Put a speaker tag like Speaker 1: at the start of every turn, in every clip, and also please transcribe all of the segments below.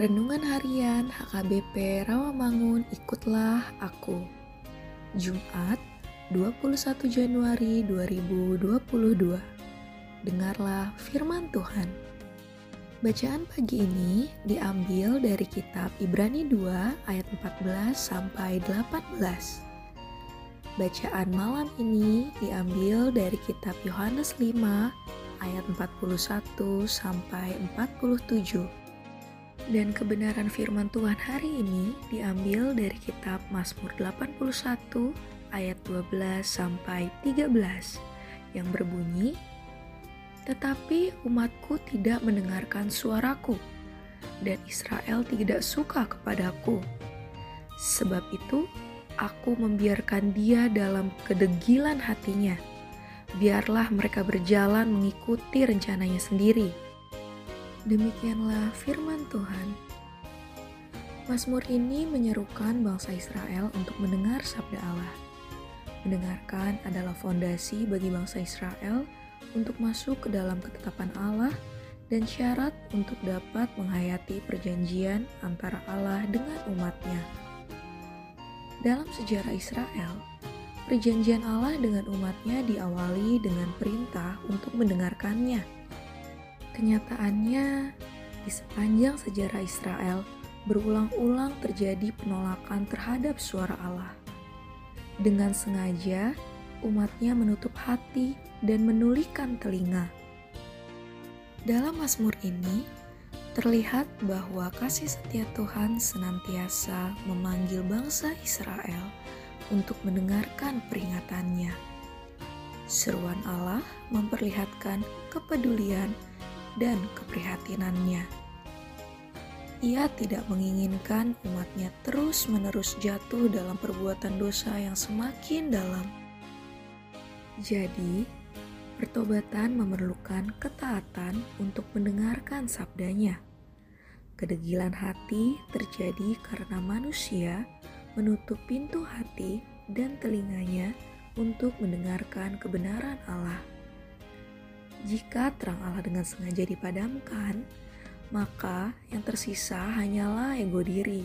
Speaker 1: Renungan Harian HKBP Rawamangun Ikutlah Aku. Jumat 21 Januari 2022 Dengarlah firman Tuhan. Bacaan pagi ini diambil dari kitab Ibrani 2 ayat 14 sampai 18 Bacaan malam ini diambil dari kitab Yohanes 5 ayat 41 sampai 47 dan kebenaran firman Tuhan hari ini diambil dari kitab Mazmur 81 ayat 12 sampai 13 yang berbunyi Tetapi umatku tidak mendengarkan suaraku dan Israel tidak suka kepadaku. Sebab itu aku membiarkan dia dalam kedegilan hatinya. Biarlah mereka berjalan mengikuti rencananya sendiri Demikianlah firman Tuhan. Mazmur ini menyerukan bangsa Israel untuk mendengar sabda Allah. Mendengarkan adalah fondasi bagi bangsa Israel untuk masuk ke dalam ketetapan Allah dan syarat untuk dapat menghayati perjanjian antara Allah dengan umatnya. Dalam sejarah Israel, perjanjian Allah dengan umatnya diawali dengan perintah untuk mendengarkannya Kenyataannya, di sepanjang sejarah Israel, berulang-ulang terjadi penolakan terhadap suara Allah. Dengan sengaja, umatnya menutup hati dan menulikan telinga. Dalam Mazmur ini, terlihat bahwa kasih setia Tuhan senantiasa memanggil bangsa Israel untuk mendengarkan peringatannya. Seruan Allah memperlihatkan kepedulian dan keprihatinannya. Ia tidak menginginkan umatnya terus-menerus jatuh dalam perbuatan dosa yang semakin dalam. Jadi, pertobatan memerlukan ketaatan untuk mendengarkan sabdanya. Kedegilan hati terjadi karena manusia menutup pintu hati dan telinganya untuk mendengarkan kebenaran Allah. Jika terang Allah dengan sengaja dipadamkan, maka yang tersisa hanyalah ego diri.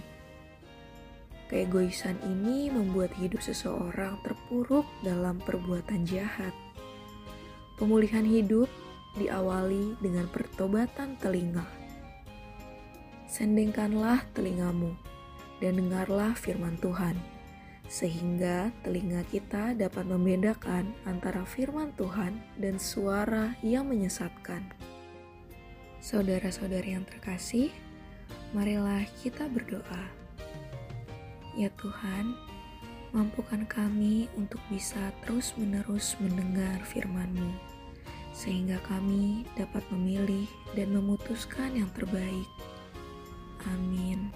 Speaker 1: Keegoisan ini membuat hidup seseorang terpuruk dalam perbuatan jahat. Pemulihan hidup diawali dengan pertobatan telinga. Sendengkanlah telingamu dan dengarlah firman Tuhan sehingga telinga kita dapat membedakan antara firman Tuhan dan suara yang menyesatkan. Saudara-saudari yang terkasih, marilah kita berdoa. Ya Tuhan, mampukan kami untuk bisa terus-menerus mendengar firman-Mu, sehingga kami dapat memilih dan memutuskan yang terbaik. Amin.